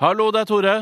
Hallo, det er Tore.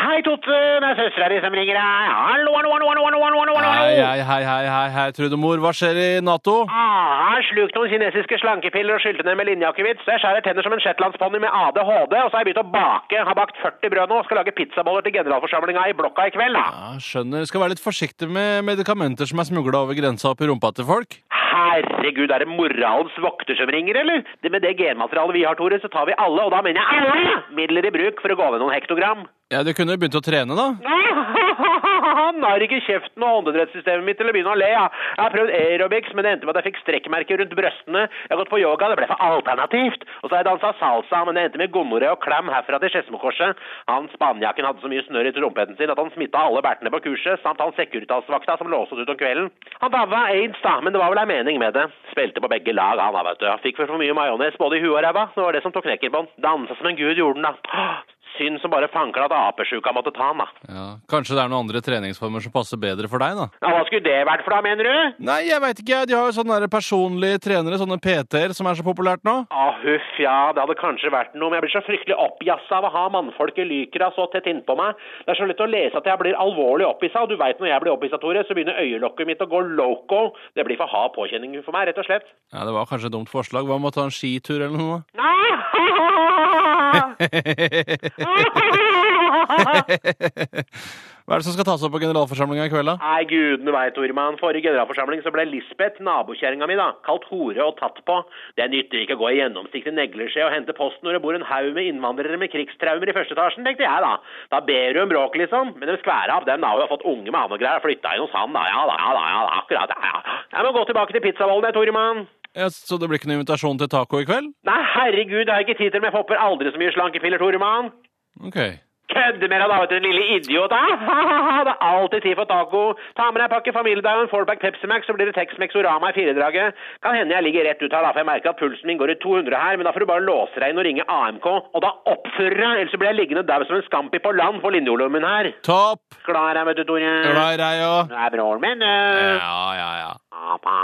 Hei, Totte. Det er søstera di som ringer deg. Hallo, hallo, hallo, hallo, hallo, hallo, hallo, Hei, hei, hei, hei, hei, hei, Trudemor. Hva skjer i Nato? Ah, slukt noen kinesiske slankepiller og skylte ned med linjeakevitt, så jeg skjærer tenner som en shetlandsponni med ADHD, og så har jeg begynt å bake. Har bakt 40 brød nå og skal lage pizzaboller til generalforsamlinga i blokka i kveld, da. Ja, skjønner. Skal være litt forsiktig med medikamenter som er smugla over grensa opp i rumpa til folk. Herregud, er det moralens vokter som ringer, eller? Det med det genmaterialet vi har, Tore, så tar vi alle, og da mener jeg alle, midler i bruk for å gå ned noen hektogram. Ja, Du kunne jo begynt å trene, da. Han har ikke kjeften og åndedrettssystemet mitt til å begynne å le. Ja. Jeg har prøvd aerobics, men det endte med at jeg fikk strekkmerker rundt brøstene. Jeg har gått på yoga, det ble for alternativt. Og så har jeg dansa salsa, men det endte med gonoré og klam herfra til Skedsmokorset. Han spanjakken hadde så mye snørr i trompeten sin at han smitta alle bertene på kurset, samt han Securitas-vakta som låste ut om kvelden. Han daua aids, da, men det var vel ei mening med det. Spilte på begge lag, han da, vet du. Fikk vel for mye majones både i huet og ræva. Det var det som tok knekken på han. Dansa som en gud gjorde den, da. Synd som bare fankla at apesjuka måtte ta han, da. Ja, Kanskje det er noen andre treningsformer som passer bedre for deg, da? Ja, hva skulle det vært for da, mener du? Nei, jeg veit ikke. De har jo sånne personlige trenere, sånne PT-er, som er så populært nå. Ah, huff, ja, det hadde kanskje vært noe, men jeg blir så fryktelig oppjassa av å ha mannfolk i Lykra så tett innpå meg. Det er så lett å lese at jeg blir alvorlig opphissa, og du veit når jeg blir opphissa, Tore, så begynner øyelokket mitt å gå loco. Det blir for hard påkjenning for meg, rett og slett. Ja, Det var kanskje et dumt forslag. Hva med å ta en skitur eller noe? Hva er det som skal tas opp på generalforsamlinga i kveld, da? Nei, gudene veit, Tormann. Forrige generalforsamling så ble Lisbeth, nabokjerringa mi, da, kalt hore og tatt på. Det nytter ikke å gå i gjennomsiktig negleskje og hente post når det bor en haug med innvandrere med krigstraumer i første etasjen, tenkte jeg da. Da ber du om bråk, liksom. Men de skværa av dem, da. Hun har fått unge med og greier. Flytta inn hos han, da. Ja da, ja da, ja da. Akkurat, ja ja. Jeg må gå tilbake til pizzavollen, jeg, Tormann. Ja, så det blir ikke noen invitasjon til taco i kveld? Nei, herregud, det har jeg ikke tid til, men jeg popper aldri så mye slankepiller, Toremann. Ok. Kødder med deg da, vet du, din lille idiot. Det er alltid tid for taco. Ta med deg en pakke familiedag og en fourpack Pepsi Max, så blir det Tex-Mex Orama i firedraget. Kan hende jeg ligger rett ut her, da, for jeg merker at pulsen min går i 200 her, men da får du bare låse deg inn og ringe AMK, og da oppfører deg, ellers blir jeg liggende dau som en scampi på land for linjeolummen her. Topp! Glad i deg, vet du, Tore. Glad i deg òg. Du er broren min, du. Ja, ja, ja. Papa.